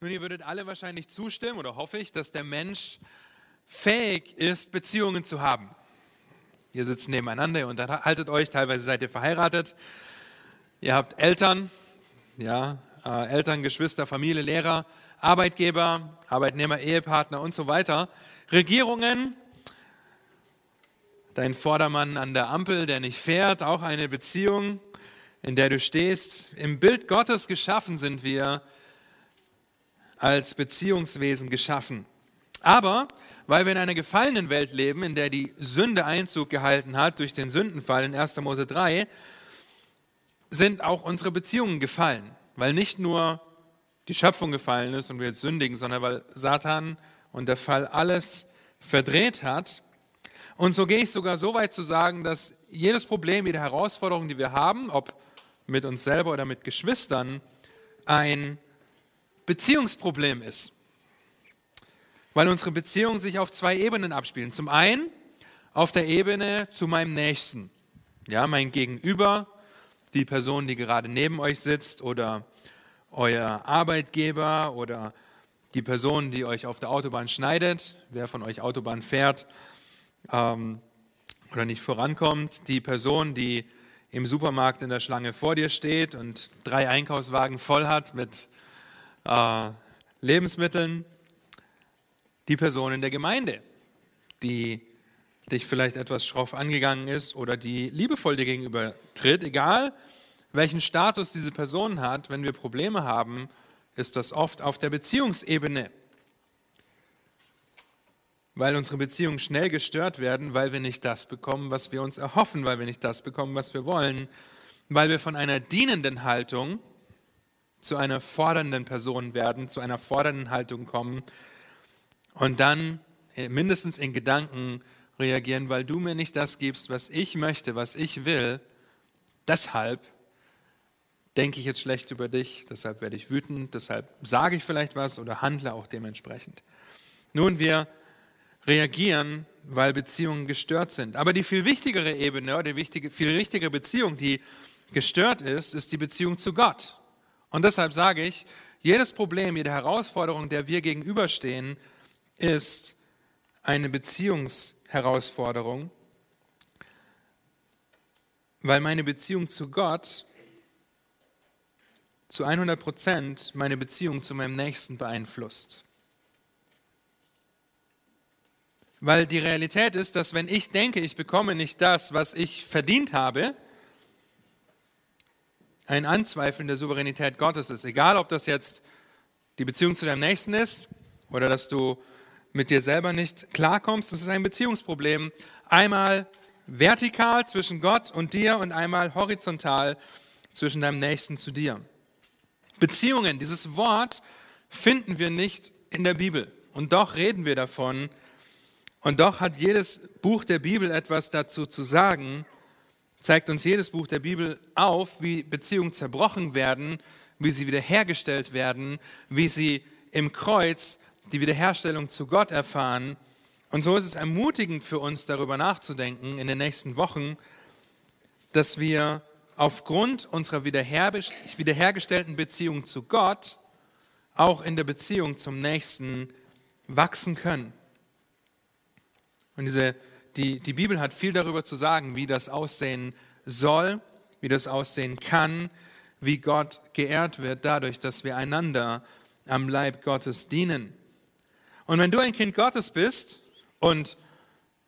Nun, ihr würdet alle wahrscheinlich zustimmen, oder hoffe ich, dass der Mensch fähig ist, Beziehungen zu haben. Ihr sitzt nebeneinander, ihr unterhaltet euch, teilweise seid ihr verheiratet. Ihr habt Eltern, ja, äh, Eltern, Geschwister, Familie, Lehrer, Arbeitgeber, Arbeitnehmer, Ehepartner und so weiter. Regierungen, dein Vordermann an der Ampel, der nicht fährt, auch eine Beziehung, in der du stehst. Im Bild Gottes geschaffen sind wir als Beziehungswesen geschaffen. Aber weil wir in einer gefallenen Welt leben, in der die Sünde Einzug gehalten hat durch den Sündenfall in 1. Mose 3, sind auch unsere Beziehungen gefallen. Weil nicht nur die Schöpfung gefallen ist und wir jetzt sündigen, sondern weil Satan und der Fall alles verdreht hat. Und so gehe ich sogar so weit zu sagen, dass jedes Problem, jede Herausforderung, die wir haben, ob mit uns selber oder mit Geschwistern, ein Beziehungsproblem ist. Weil unsere Beziehungen sich auf zwei Ebenen abspielen. Zum einen auf der Ebene zu meinem Nächsten. Ja, mein Gegenüber, die Person, die gerade neben euch sitzt oder euer Arbeitgeber oder die Person, die euch auf der Autobahn schneidet, wer von euch Autobahn fährt ähm, oder nicht vorankommt, die Person, die im Supermarkt in der Schlange vor dir steht und drei Einkaufswagen voll hat mit äh, Lebensmitteln, die Person in der Gemeinde, die dich vielleicht etwas schroff angegangen ist oder die liebevoll dir gegenüber tritt, egal welchen Status diese Person hat, wenn wir Probleme haben, ist das oft auf der Beziehungsebene. Weil unsere Beziehungen schnell gestört werden, weil wir nicht das bekommen, was wir uns erhoffen, weil wir nicht das bekommen, was wir wollen, weil wir von einer dienenden Haltung zu einer fordernden Person werden, zu einer fordernden Haltung kommen und dann äh, mindestens in Gedanken reagieren, weil du mir nicht das gibst, was ich möchte, was ich will. Deshalb denke ich jetzt schlecht über dich, deshalb werde ich wütend, deshalb sage ich vielleicht was oder handle auch dementsprechend. Nun, wir reagieren, weil Beziehungen gestört sind. Aber die viel wichtigere Ebene die wichtige, viel richtigere Beziehung, die gestört ist, ist die Beziehung zu Gott. Und deshalb sage ich, jedes Problem, jede Herausforderung, der wir gegenüberstehen, ist eine Beziehungsherausforderung, weil meine Beziehung zu Gott zu 100 Prozent meine Beziehung zu meinem Nächsten beeinflusst. Weil die Realität ist, dass wenn ich denke, ich bekomme nicht das, was ich verdient habe, ein Anzweifeln der Souveränität Gottes ist. Egal, ob das jetzt die Beziehung zu deinem Nächsten ist oder dass du mit dir selber nicht klarkommst, das ist ein Beziehungsproblem. Einmal vertikal zwischen Gott und dir und einmal horizontal zwischen deinem Nächsten zu dir. Beziehungen, dieses Wort finden wir nicht in der Bibel. Und doch reden wir davon. Und doch hat jedes Buch der Bibel etwas dazu zu sagen, zeigt uns jedes Buch der Bibel auf, wie Beziehungen zerbrochen werden, wie sie wiederhergestellt werden, wie sie im Kreuz die Wiederherstellung zu Gott erfahren. Und so ist es ermutigend für uns, darüber nachzudenken in den nächsten Wochen, dass wir aufgrund unserer wiederhergestellten Beziehung zu Gott auch in der Beziehung zum Nächsten wachsen können. Und diese, die, die Bibel hat viel darüber zu sagen, wie das aussehen soll, wie das aussehen kann, wie Gott geehrt wird dadurch, dass wir einander am Leib Gottes dienen. Und wenn du ein Kind Gottes bist und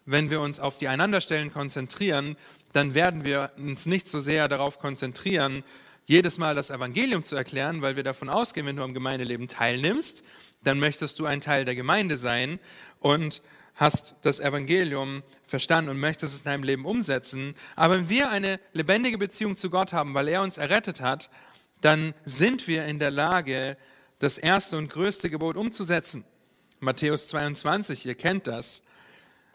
wenn wir uns auf die Einanderstellen konzentrieren, dann werden wir uns nicht so sehr darauf konzentrieren, jedes Mal das Evangelium zu erklären, weil wir davon ausgehen, wenn du am Gemeindeleben teilnimmst, dann möchtest du ein Teil der Gemeinde sein und hast das Evangelium verstanden und möchtest es in deinem Leben umsetzen. Aber wenn wir eine lebendige Beziehung zu Gott haben, weil er uns errettet hat, dann sind wir in der Lage, das erste und größte Gebot umzusetzen. Matthäus 22, ihr kennt das.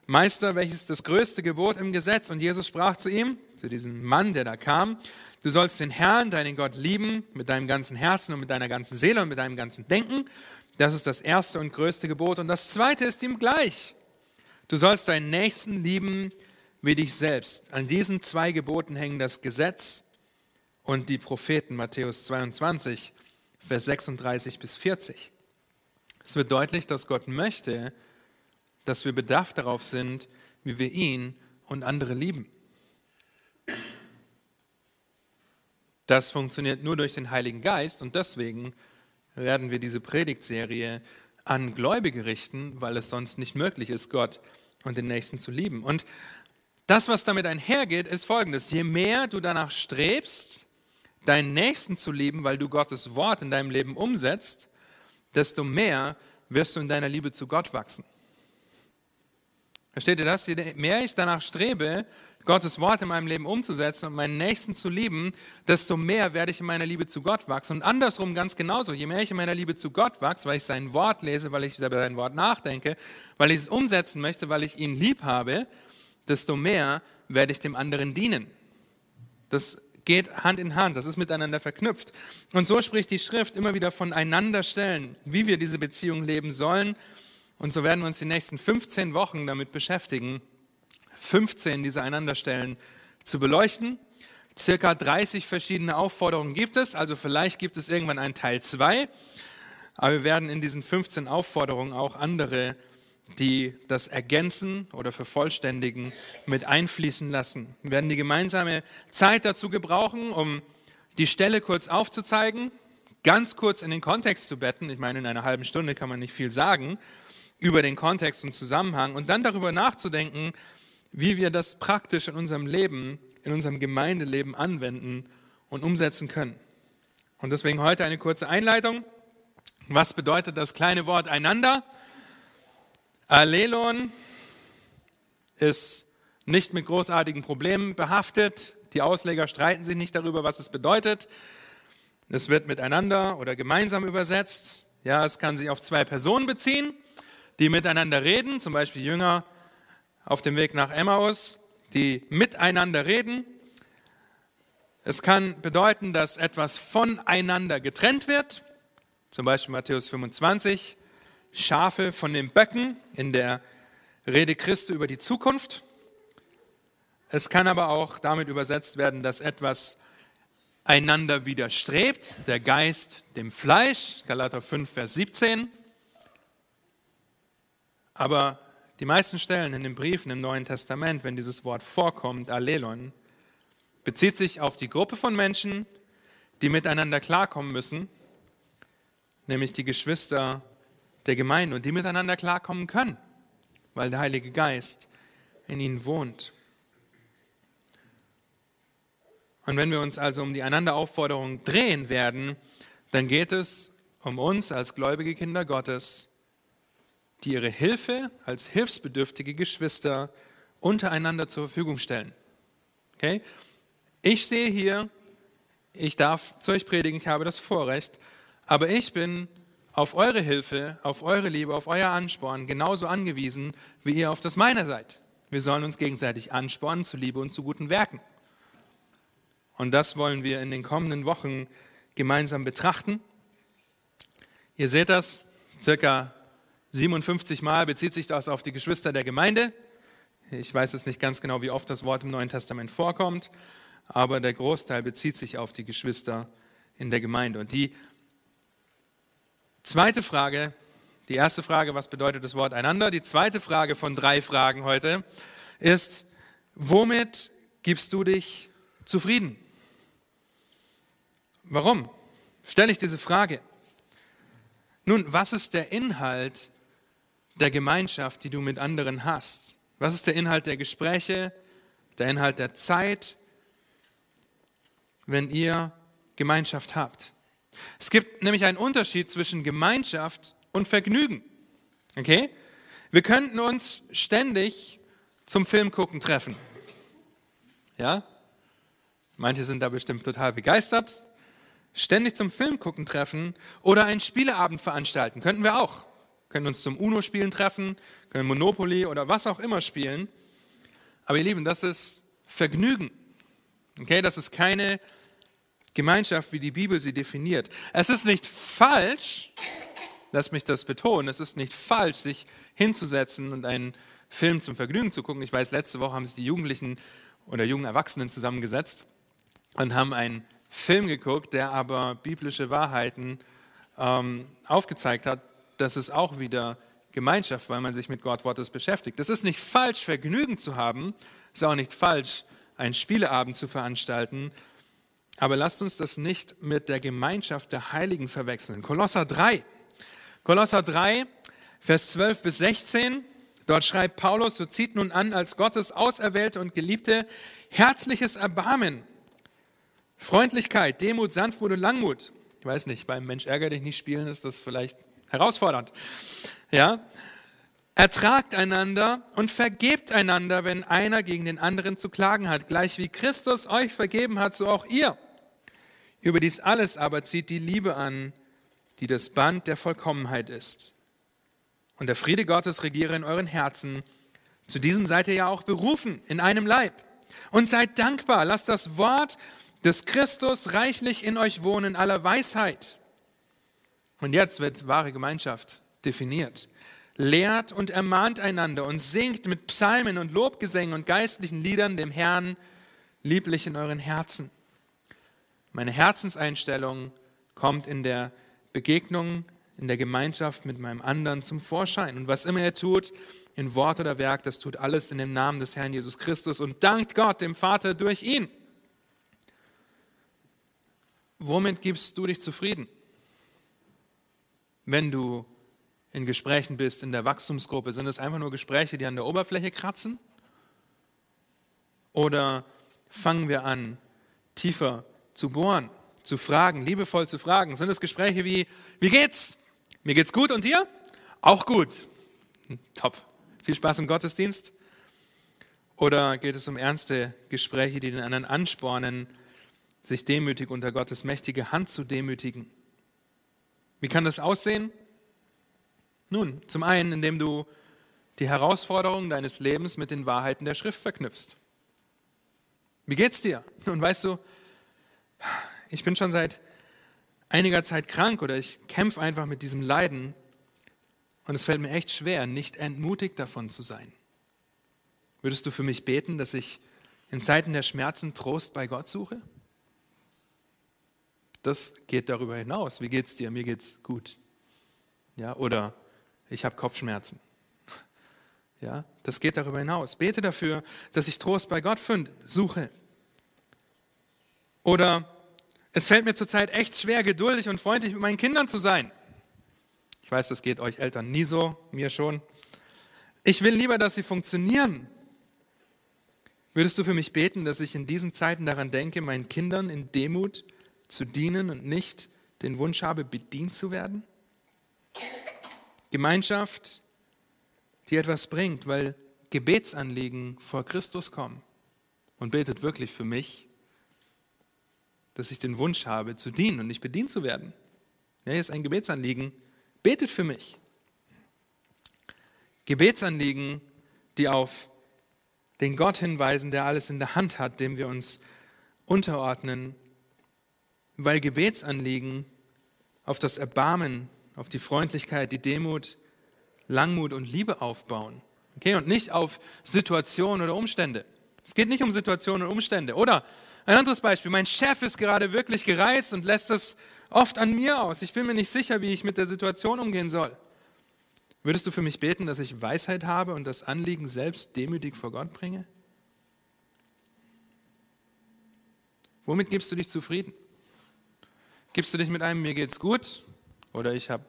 Meister, welches das größte Gebot im Gesetz? Und Jesus sprach zu ihm, zu diesem Mann, der da kam, du sollst den Herrn, deinen Gott lieben, mit deinem ganzen Herzen und mit deiner ganzen Seele und mit deinem ganzen Denken. Das ist das erste und größte Gebot. Und das zweite ist ihm gleich. Du sollst deinen Nächsten lieben wie dich selbst. An diesen zwei Geboten hängen das Gesetz und die Propheten, Matthäus 22, Vers 36 bis 40. Es wird deutlich, dass Gott möchte, dass wir bedacht darauf sind, wie wir ihn und andere lieben. Das funktioniert nur durch den Heiligen Geist und deswegen werden wir diese Predigtserie an Gläubige richten, weil es sonst nicht möglich ist, Gott und den Nächsten zu lieben. Und das, was damit einhergeht, ist folgendes. Je mehr du danach strebst, deinen Nächsten zu lieben, weil du Gottes Wort in deinem Leben umsetzt, desto mehr wirst du in deiner Liebe zu Gott wachsen. Versteht ihr das? Je mehr ich danach strebe, Gottes Wort in meinem Leben umzusetzen und meinen Nächsten zu lieben, desto mehr werde ich in meiner Liebe zu Gott wachsen. Und andersrum ganz genauso. Je mehr ich in meiner Liebe zu Gott wachse, weil ich sein Wort lese, weil ich über sein Wort nachdenke, weil ich es umsetzen möchte, weil ich ihn lieb habe, desto mehr werde ich dem anderen dienen. Das geht Hand in Hand, das ist miteinander verknüpft. Und so spricht die Schrift immer wieder voneinander stellen, wie wir diese Beziehung leben sollen. Und so werden wir uns die nächsten 15 Wochen damit beschäftigen, 15 dieser Einanderstellen zu beleuchten. Circa 30 verschiedene Aufforderungen gibt es, also vielleicht gibt es irgendwann einen Teil 2, aber wir werden in diesen 15 Aufforderungen auch andere die das ergänzen oder vervollständigen, mit einfließen lassen. Wir werden die gemeinsame Zeit dazu gebrauchen, um die Stelle kurz aufzuzeigen, ganz kurz in den Kontext zu betten. Ich meine, in einer halben Stunde kann man nicht viel sagen über den Kontext und Zusammenhang und dann darüber nachzudenken, wie wir das praktisch in unserem Leben, in unserem Gemeindeleben anwenden und umsetzen können. Und deswegen heute eine kurze Einleitung. Was bedeutet das kleine Wort einander? Allelon ist nicht mit großartigen Problemen behaftet. Die Ausleger streiten sich nicht darüber, was es bedeutet. Es wird miteinander oder gemeinsam übersetzt. Ja, es kann sich auf zwei Personen beziehen, die miteinander reden, zum Beispiel Jünger auf dem Weg nach Emmaus, die miteinander reden. Es kann bedeuten, dass etwas voneinander getrennt wird, zum Beispiel Matthäus 25. Schafe von den Böcken in der Rede Christi über die Zukunft. Es kann aber auch damit übersetzt werden, dass etwas einander widerstrebt, der Geist dem Fleisch, Galater 5, Vers 17. Aber die meisten Stellen in den Briefen im Neuen Testament, wenn dieses Wort vorkommt, Allelon, bezieht sich auf die Gruppe von Menschen, die miteinander klarkommen müssen, nämlich die Geschwister der Gemeinde und die miteinander klarkommen können, weil der Heilige Geist in ihnen wohnt. Und wenn wir uns also um die Einanderaufforderung drehen werden, dann geht es um uns als gläubige Kinder Gottes, die ihre Hilfe als hilfsbedürftige Geschwister untereinander zur Verfügung stellen. Okay? Ich stehe hier, ich darf zu euch predigen, ich habe das Vorrecht, aber ich bin auf eure Hilfe, auf eure Liebe, auf euer Ansporn genauso angewiesen, wie ihr auf das meine seid. Wir sollen uns gegenseitig anspornen zu Liebe und zu guten Werken. Und das wollen wir in den kommenden Wochen gemeinsam betrachten. Ihr seht das, circa 57 Mal bezieht sich das auf die Geschwister der Gemeinde. Ich weiß jetzt nicht ganz genau, wie oft das Wort im Neuen Testament vorkommt, aber der Großteil bezieht sich auf die Geschwister in der Gemeinde. Und die Zweite Frage, die erste Frage, was bedeutet das Wort einander? Die zweite Frage von drei Fragen heute ist, womit gibst du dich zufrieden? Warum stelle ich diese Frage? Nun, was ist der Inhalt der Gemeinschaft, die du mit anderen hast? Was ist der Inhalt der Gespräche, der Inhalt der Zeit, wenn ihr Gemeinschaft habt? Es gibt nämlich einen Unterschied zwischen Gemeinschaft und Vergnügen. Okay? Wir könnten uns ständig zum Film gucken treffen. Ja? Manche sind da bestimmt total begeistert. Ständig zum Film gucken treffen oder einen Spieleabend veranstalten. Könnten wir auch. Können uns zum UNO-Spielen treffen, können Monopoly oder was auch immer spielen. Aber ihr Lieben, das ist Vergnügen. Okay, das ist keine Gemeinschaft, wie die Bibel sie definiert. Es ist nicht falsch, lass mich das betonen, es ist nicht falsch, sich hinzusetzen und einen Film zum Vergnügen zu gucken. Ich weiß, letzte Woche haben sich die Jugendlichen oder jungen Erwachsenen zusammengesetzt und haben einen Film geguckt, der aber biblische Wahrheiten ähm, aufgezeigt hat, das ist auch wieder Gemeinschaft, weil man sich mit Gott Wortes beschäftigt. Das ist nicht falsch, Vergnügen zu haben, ist auch nicht falsch, einen Spieleabend zu veranstalten, aber lasst uns das nicht mit der Gemeinschaft der Heiligen verwechseln. Kolosser 3. Kolosser 3, Vers 12 bis 16. Dort schreibt Paulus, so zieht nun an als Gottes Auserwählte und Geliebte herzliches Erbarmen, Freundlichkeit, Demut, Sanftmut und Langmut. Ich weiß nicht, beim Mensch ärger dich nicht spielen ist das vielleicht herausfordernd. Ja? Ertragt einander und vergebt einander, wenn einer gegen den anderen zu klagen hat. Gleich wie Christus euch vergeben hat, so auch ihr. Über dies alles aber zieht die Liebe an, die das Band der Vollkommenheit ist. Und der Friede Gottes regiere in euren Herzen. Zu diesem seid ihr ja auch berufen, in einem Leib. Und seid dankbar, lasst das Wort des Christus reichlich in euch wohnen, aller Weisheit. Und jetzt wird wahre Gemeinschaft definiert. Lehrt und ermahnt einander und singt mit Psalmen und Lobgesängen und geistlichen Liedern dem Herrn lieblich in euren Herzen. Meine Herzenseinstellung kommt in der Begegnung, in der Gemeinschaft mit meinem anderen zum Vorschein. Und was immer er tut, in Wort oder Werk, das tut alles in dem Namen des Herrn Jesus Christus und dankt Gott, dem Vater, durch ihn. Womit gibst du dich zufrieden? Wenn du in Gesprächen bist, in der Wachstumsgruppe, sind es einfach nur Gespräche, die an der Oberfläche kratzen? Oder fangen wir an, tiefer zu bohren, zu fragen, liebevoll zu fragen. Sind es Gespräche wie, wie geht's? Mir geht's gut und dir? Auch gut. Top. Viel Spaß im Gottesdienst. Oder geht es um ernste Gespräche, die den anderen anspornen, sich demütig unter Gottes mächtige Hand zu demütigen? Wie kann das aussehen? Nun, zum einen, indem du die Herausforderungen deines Lebens mit den Wahrheiten der Schrift verknüpfst. Wie geht's dir? Und weißt du, ich bin schon seit einiger Zeit krank oder ich kämpfe einfach mit diesem Leiden und es fällt mir echt schwer, nicht entmutigt davon zu sein. Würdest du für mich beten, dass ich in Zeiten der Schmerzen Trost bei Gott suche? Das geht darüber hinaus. Wie geht's dir? Mir geht's gut. Ja, oder ich habe Kopfschmerzen. Ja, das geht darüber hinaus. Bete dafür, dass ich Trost bei Gott finde, suche. Oder es fällt mir zurzeit echt schwer, geduldig und freundlich mit meinen Kindern zu sein. Ich weiß, das geht euch Eltern nie so, mir schon. Ich will lieber, dass sie funktionieren. Würdest du für mich beten, dass ich in diesen Zeiten daran denke, meinen Kindern in Demut zu dienen und nicht den Wunsch habe, bedient zu werden? Gemeinschaft, die etwas bringt, weil Gebetsanliegen vor Christus kommen und betet wirklich für mich dass ich den Wunsch habe, zu dienen und nicht bedient zu werden. Ja, hier ist ein Gebetsanliegen. Betet für mich. Gebetsanliegen, die auf den Gott hinweisen, der alles in der Hand hat, dem wir uns unterordnen, weil Gebetsanliegen auf das Erbarmen, auf die Freundlichkeit, die Demut, Langmut und Liebe aufbauen. Okay, und nicht auf Situationen oder Umstände. Es geht nicht um Situationen und Umstände. Oder ein anderes Beispiel, mein Chef ist gerade wirklich gereizt und lässt das oft an mir aus. Ich bin mir nicht sicher, wie ich mit der Situation umgehen soll. Würdest du für mich beten, dass ich Weisheit habe und das Anliegen selbst demütig vor Gott bringe? Womit gibst du dich zufrieden? Gibst du dich mit einem, mir geht's gut oder ich habe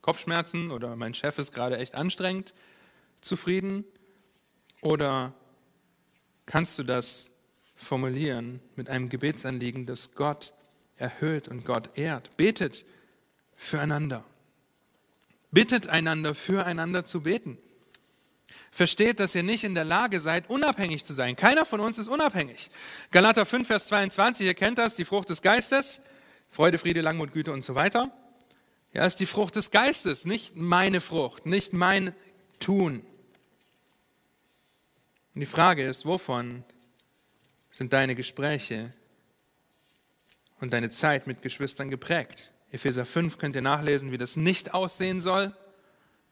Kopfschmerzen oder mein Chef ist gerade echt anstrengend zufrieden? Oder kannst du das formulieren mit einem Gebetsanliegen, das Gott erhöht und Gott ehrt. Betet füreinander. Bittet einander, füreinander zu beten. Versteht, dass ihr nicht in der Lage seid, unabhängig zu sein. Keiner von uns ist unabhängig. Galater 5, Vers 22, ihr kennt das, die Frucht des Geistes. Freude, Friede, Langmut, Güte und so weiter. Ja, ist die Frucht des Geistes, nicht meine Frucht, nicht mein Tun. Und die Frage ist, wovon sind deine Gespräche und deine Zeit mit Geschwistern geprägt. Epheser 5 könnt ihr nachlesen, wie das nicht aussehen soll.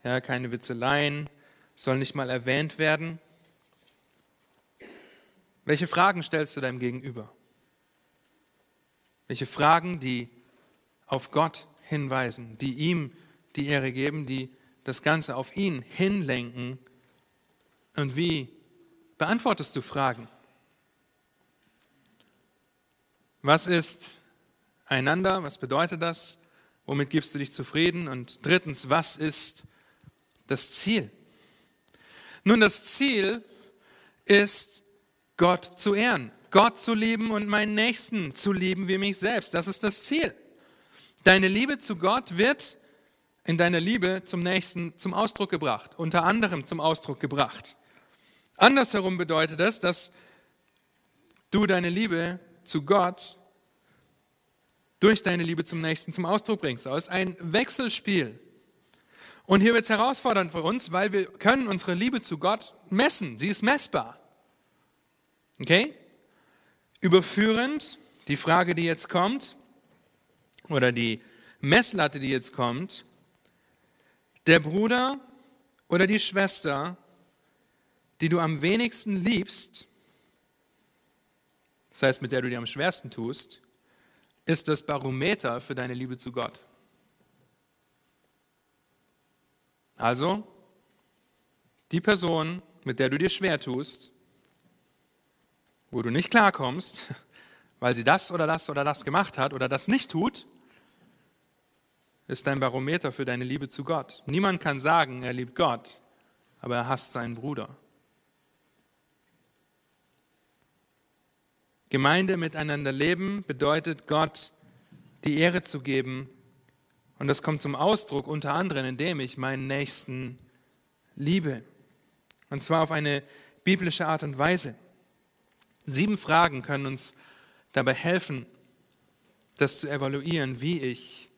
Ja, keine Witzeleien, soll nicht mal erwähnt werden. Welche Fragen stellst du deinem Gegenüber? Welche Fragen, die auf Gott hinweisen, die ihm die Ehre geben, die das Ganze auf ihn hinlenken. Und wie beantwortest du Fragen? Was ist einander? Was bedeutet das? Womit gibst du dich zufrieden? Und drittens, was ist das Ziel? Nun, das Ziel ist, Gott zu ehren, Gott zu lieben und meinen Nächsten zu lieben wie mich selbst. Das ist das Ziel. Deine Liebe zu Gott wird in deiner Liebe zum Nächsten zum Ausdruck gebracht, unter anderem zum Ausdruck gebracht. Andersherum bedeutet das, dass du deine Liebe zu Gott durch deine Liebe zum Nächsten zum Ausdruck bringst. Das ist ein Wechselspiel. Und hier wird es herausfordernd für uns, weil wir können unsere Liebe zu Gott messen. Sie ist messbar. Okay? Überführend, die Frage, die jetzt kommt, oder die Messlatte, die jetzt kommt, der Bruder oder die Schwester, die du am wenigsten liebst, das heißt, mit der du dir am schwersten tust, ist das Barometer für deine Liebe zu Gott. Also, die Person, mit der du dir schwer tust, wo du nicht klarkommst, weil sie das oder das oder das gemacht hat oder das nicht tut, ist dein Barometer für deine Liebe zu Gott. Niemand kann sagen, er liebt Gott, aber er hasst seinen Bruder. Gemeinde miteinander leben bedeutet, Gott die Ehre zu geben. Und das kommt zum Ausdruck unter anderem, indem ich meinen Nächsten liebe. Und zwar auf eine biblische Art und Weise. Sieben Fragen können uns dabei helfen, das zu evaluieren, wie ich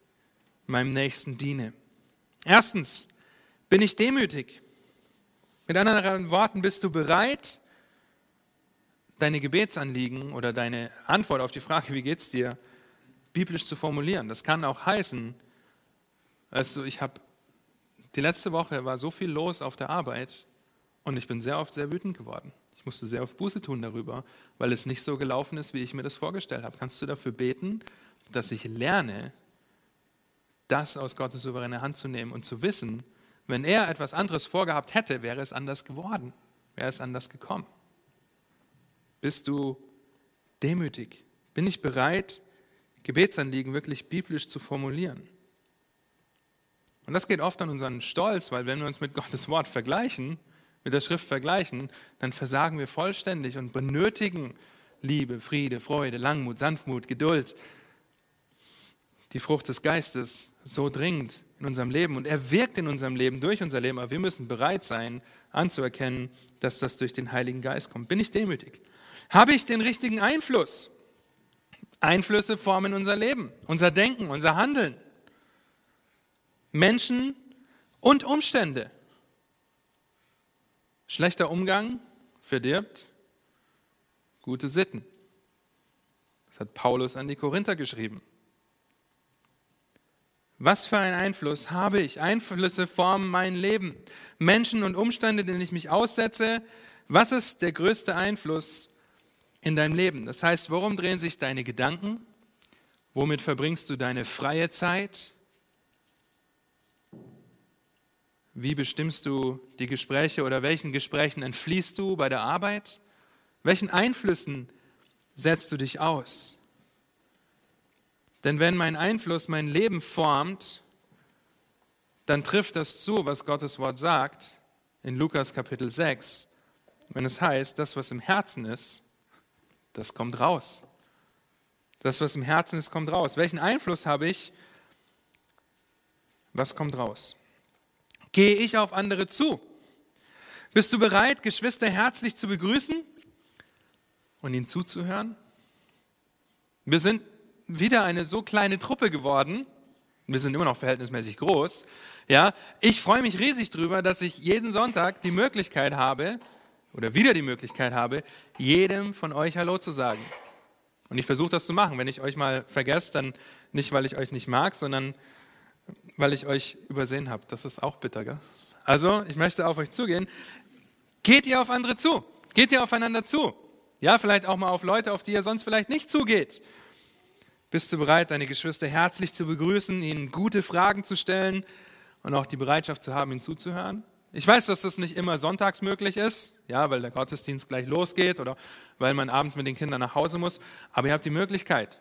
meinem Nächsten diene. Erstens, bin ich demütig? Mit anderen Worten, bist du bereit, deine Gebetsanliegen oder deine Antwort auf die Frage, wie geht's dir, biblisch zu formulieren? Das kann auch heißen, weißt du, ich habe die letzte Woche war so viel los auf der Arbeit und ich bin sehr oft sehr wütend geworden. Ich musste sehr oft Buße tun darüber, weil es nicht so gelaufen ist, wie ich mir das vorgestellt habe. Kannst du dafür beten, dass ich lerne, das aus Gottes souveräne Hand zu nehmen und zu wissen, wenn er etwas anderes vorgehabt hätte, wäre es anders geworden, wäre es anders gekommen. Bist du demütig? Bin ich bereit, Gebetsanliegen wirklich biblisch zu formulieren? Und das geht oft an unseren Stolz, weil wenn wir uns mit Gottes Wort vergleichen, mit der Schrift vergleichen, dann versagen wir vollständig und benötigen Liebe, Friede, Freude, Langmut, Sanftmut, Geduld, die Frucht des Geistes so dringend in unserem Leben. Und er wirkt in unserem Leben, durch unser Leben, aber wir müssen bereit sein, anzuerkennen, dass das durch den Heiligen Geist kommt. Bin ich demütig? Habe ich den richtigen Einfluss? Einflüsse formen unser Leben, unser Denken, unser Handeln. Menschen und Umstände. Schlechter Umgang verdirbt gute Sitten. Das hat Paulus an die Korinther geschrieben. Was für einen Einfluss habe ich? Einflüsse formen mein Leben. Menschen und Umstände, denen ich mich aussetze. Was ist der größte Einfluss in deinem Leben? Das heißt, worum drehen sich deine Gedanken? Womit verbringst du deine freie Zeit? Wie bestimmst du die Gespräche oder welchen Gesprächen entfließt du bei der Arbeit? Welchen Einflüssen setzt du dich aus? Denn wenn mein Einfluss mein Leben formt, dann trifft das zu, was Gottes Wort sagt in Lukas Kapitel 6, wenn es heißt, das, was im Herzen ist, das kommt raus. Das, was im Herzen ist, kommt raus. Welchen Einfluss habe ich? Was kommt raus? Gehe ich auf andere zu? Bist du bereit, Geschwister herzlich zu begrüßen und ihnen zuzuhören? Wir sind wieder eine so kleine Truppe geworden. Wir sind immer noch verhältnismäßig groß. Ja, ich freue mich riesig drüber, dass ich jeden Sonntag die Möglichkeit habe oder wieder die Möglichkeit habe, jedem von euch Hallo zu sagen. Und ich versuche das zu machen. Wenn ich euch mal vergesse, dann nicht, weil ich euch nicht mag, sondern weil ich euch übersehen habe. Das ist auch bitter, gell? Also, ich möchte auf euch zugehen. Geht ihr auf andere zu? Geht ihr aufeinander zu? Ja, vielleicht auch mal auf Leute, auf die ihr sonst vielleicht nicht zugeht. Bist du bereit, deine Geschwister herzlich zu begrüßen, ihnen gute Fragen zu stellen und auch die Bereitschaft zu haben, ihm zuzuhören. Ich weiß, dass das nicht immer sonntags möglich ist, ja, weil der Gottesdienst gleich losgeht oder weil man abends mit den Kindern nach Hause muss, aber ihr habt die Möglichkeit.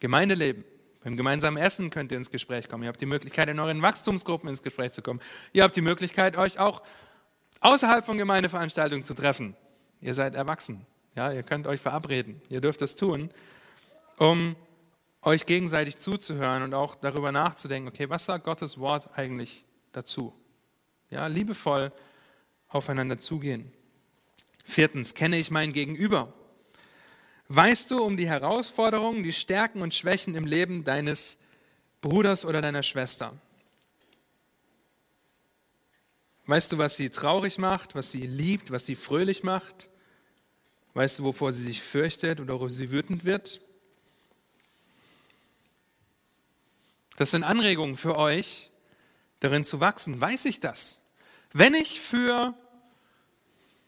Gemeindeleben, beim gemeinsamen Essen könnt ihr ins Gespräch kommen. Ihr habt die Möglichkeit, in euren Wachstumsgruppen ins Gespräch zu kommen. Ihr habt die Möglichkeit, euch auch außerhalb von Gemeindeveranstaltungen zu treffen. Ihr seid erwachsen. Ja, ihr könnt euch verabreden. Ihr dürft das tun, um euch gegenseitig zuzuhören und auch darüber nachzudenken, okay, was sagt Gottes Wort eigentlich dazu? Ja, liebevoll aufeinander zugehen. Viertens, kenne ich mein Gegenüber? Weißt du um die Herausforderungen, die Stärken und Schwächen im Leben deines Bruders oder deiner Schwester? Weißt du, was sie traurig macht, was sie liebt, was sie fröhlich macht? Weißt du, wovor sie sich fürchtet oder wo sie wütend wird? Das sind Anregungen für euch, darin zu wachsen. Weiß ich das? Wenn ich für,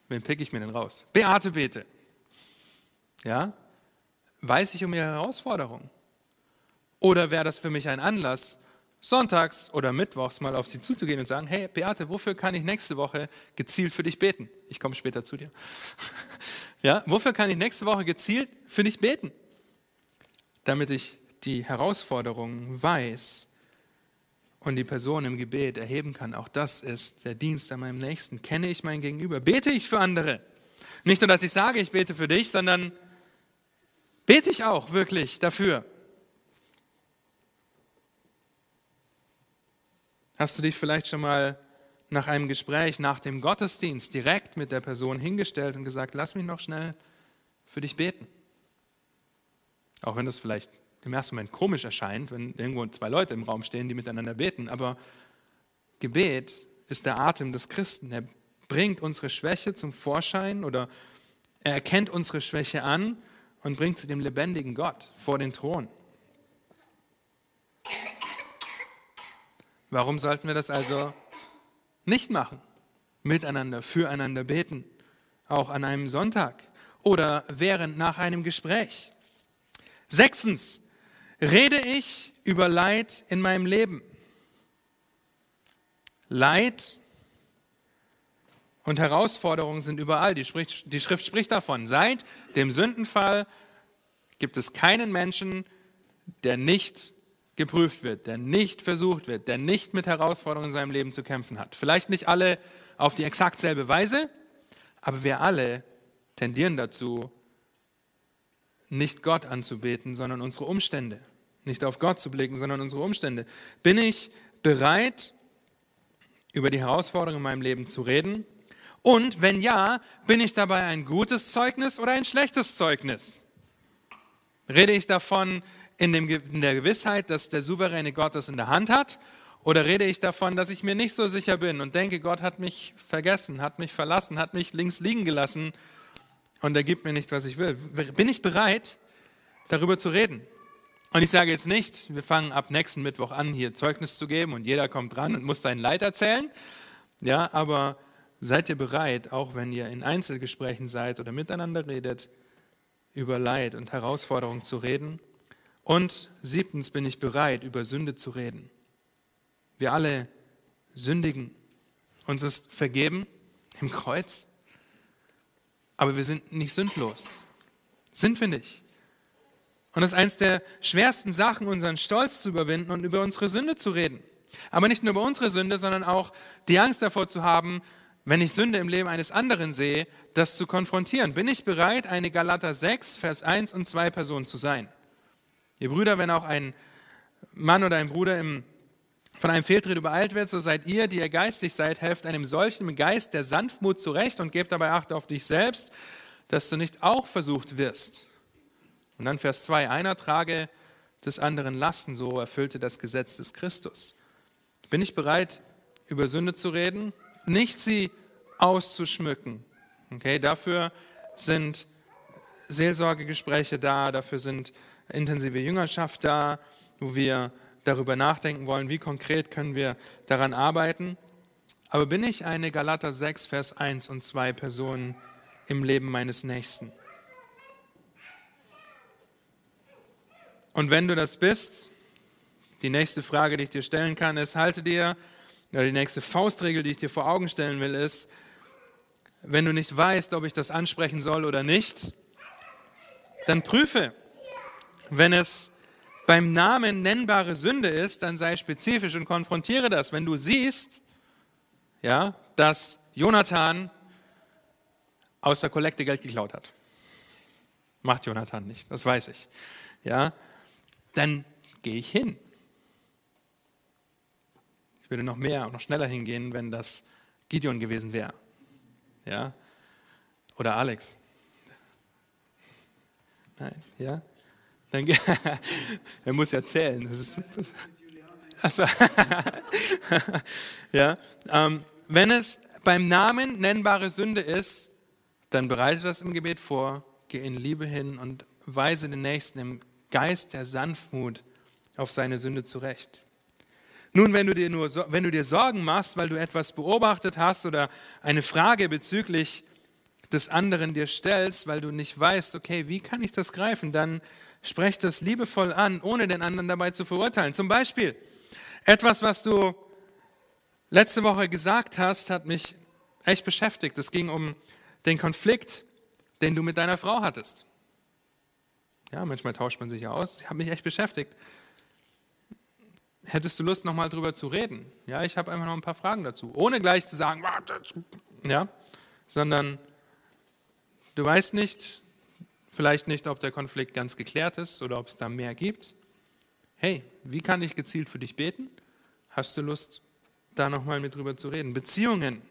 wen pick ich mir denn raus? Beate bete, ja, weiß ich um ihre Herausforderung? Oder wäre das für mich ein Anlass, sonntags oder mittwochs mal auf sie zuzugehen und sagen, hey Beate, wofür kann ich nächste Woche gezielt für dich beten? Ich komme später zu dir. ja, wofür kann ich nächste Woche gezielt für dich beten? Damit ich die Herausforderungen weiß und die Person im Gebet erheben kann. Auch das ist der Dienst an meinem Nächsten. Kenne ich mein Gegenüber? Bete ich für andere? Nicht nur, dass ich sage, ich bete für dich, sondern bete ich auch wirklich dafür. Hast du dich vielleicht schon mal nach einem Gespräch, nach dem Gottesdienst direkt mit der Person hingestellt und gesagt, lass mich noch schnell für dich beten? Auch wenn das vielleicht im ersten Moment komisch erscheint, wenn irgendwo zwei Leute im Raum stehen, die miteinander beten, aber Gebet ist der Atem des Christen. Er bringt unsere Schwäche zum Vorschein oder er erkennt unsere Schwäche an und bringt sie dem lebendigen Gott vor den Thron. Warum sollten wir das also nicht machen? Miteinander, füreinander beten, auch an einem Sonntag oder während nach einem Gespräch. Sechstens, rede ich über Leid in meinem Leben. Leid und Herausforderungen sind überall. Die, spricht, die, Schrift spricht davon. Seit dem Sündenfall gibt es keinen Menschen, der nicht geprüft wird, der nicht versucht wird, der nicht mit Herausforderungen in seinem Leben zu kämpfen hat. Vielleicht nicht alle auf die exakt selbe Weise, aber wir alle tendieren dazu, nicht Gott anzubeten, sondern unsere Umstände. Nicht auf Gott zu blicken, sondern unsere Umstände. Bin ich bereit, über die Herausforderungen in meinem Leben zu reden? Und wenn ja, bin ich dabei ein gutes Zeugnis oder ein schlechtes Zeugnis? Rede ich davon in, dem, in der Gewissheit, dass der souveräne Gott es in der Hand hat? Oder rede ich davon, dass ich mir nicht so sicher bin und denke, Gott hat mich vergessen, hat mich verlassen, hat mich links liegen gelassen und er gibt mir nicht, was ich will. Bin ich bereit, darüber zu reden? Und ich sage jetzt nicht, wir fangen ab nächsten Mittwoch an, hier Zeugnis zu geben und jeder kommt dran und muss sein Leid erzählen. Ja, aber seid ihr bereit, auch wenn ihr in Einzelgesprächen seid oder miteinander redet, über Leid und Herausforderungen zu reden? Und siebtens bin ich bereit, über Sünde zu reden. Wir alle sündigen. Uns ist vergeben im Kreuz. Aber wir sind nicht sündlos. Sind wir nicht. Und das ist eines der schwersten Sachen, unseren Stolz zu überwinden und über unsere Sünde zu reden. Aber nicht nur über unsere Sünde, sondern auch die Angst davor zu haben, wenn ich Sünde im Leben eines anderen sehe, das zu konfrontieren. Bin ich bereit, eine Galater 6, Vers 1 und 2 Person zu sein? Ihr Brüder, wenn auch ein Mann oder ein Bruder im von einem Fehltritt übereilt wird, so seid ihr, die ihr geistlich seid, helft einem solchen Geist der Sanftmut zurecht und gebt dabei Acht auf dich selbst, dass du nicht auch versucht wirst. Und dann Vers 2, einer trage des anderen Lasten, so erfüllte das Gesetz des Christus. Bin ich bereit, über Sünde zu reden, nicht sie auszuschmücken. Okay, dafür sind Seelsorgegespräche da, dafür sind intensive Jüngerschaft da, wo wir darüber nachdenken wollen, wie konkret können wir daran arbeiten. Aber bin ich eine Galater 6, Vers 1 und 2 Person im Leben meines Nächsten? Und wenn du das bist, die nächste Frage, die ich dir stellen kann, ist, halte dir oder die nächste Faustregel, die ich dir vor Augen stellen will, ist, wenn du nicht weißt, ob ich das ansprechen soll oder nicht, dann prüfe. Wenn es beim Namen nennbare Sünde ist, dann sei spezifisch und konfrontiere das. Wenn du siehst, ja, dass Jonathan aus der Kollekte Geld geklaut hat, macht Jonathan nicht, das weiß ich, ja, dann gehe ich hin. Ich würde noch mehr, noch schneller hingehen, wenn das Gideon gewesen wäre. Ja? Oder Alex. Nein, ja? Dann, er muss ja zählen. Das ist, also, ja, ähm, wenn es beim Namen nennbare Sünde ist, dann bereite das im Gebet vor, geh in Liebe hin und weise den Nächsten im Geist der Sanftmut auf seine Sünde zurecht. Nun, wenn du dir nur, wenn du dir Sorgen machst, weil du etwas beobachtet hast oder eine Frage bezüglich des anderen dir stellst, weil du nicht weißt, okay, wie kann ich das greifen, dann sprech das liebevoll an, ohne den anderen dabei zu verurteilen. Zum Beispiel, etwas, was du letzte Woche gesagt hast, hat mich echt beschäftigt. Es ging um den Konflikt, den du mit deiner Frau hattest. Ja, manchmal tauscht man sich ja aus. Ich habe mich echt beschäftigt. Hättest du Lust, nochmal drüber zu reden? Ja, ich habe einfach noch ein paar Fragen dazu. Ohne gleich zu sagen, ja, sondern du weißt nicht, vielleicht nicht, ob der Konflikt ganz geklärt ist oder ob es da mehr gibt. Hey, wie kann ich gezielt für dich beten? Hast du Lust, da nochmal mit drüber zu reden? Beziehungen.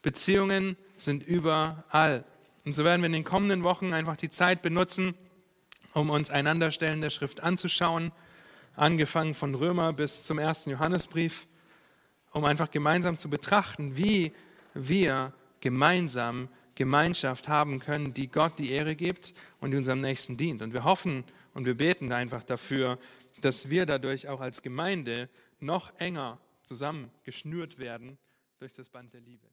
Beziehungen sind überall. Und so werden wir in den kommenden Wochen einfach die Zeit benutzen, um uns einander Stellen der Schrift anzuschauen angefangen von Römer bis zum ersten Johannesbrief, um einfach gemeinsam zu betrachten, wie wir gemeinsam Gemeinschaft haben können, die Gott die Ehre gibt und die unserem Nächsten dient. Und wir hoffen und wir beten einfach dafür, dass wir dadurch auch als Gemeinde noch enger zusammengeschnürt werden durch das Band der Liebe.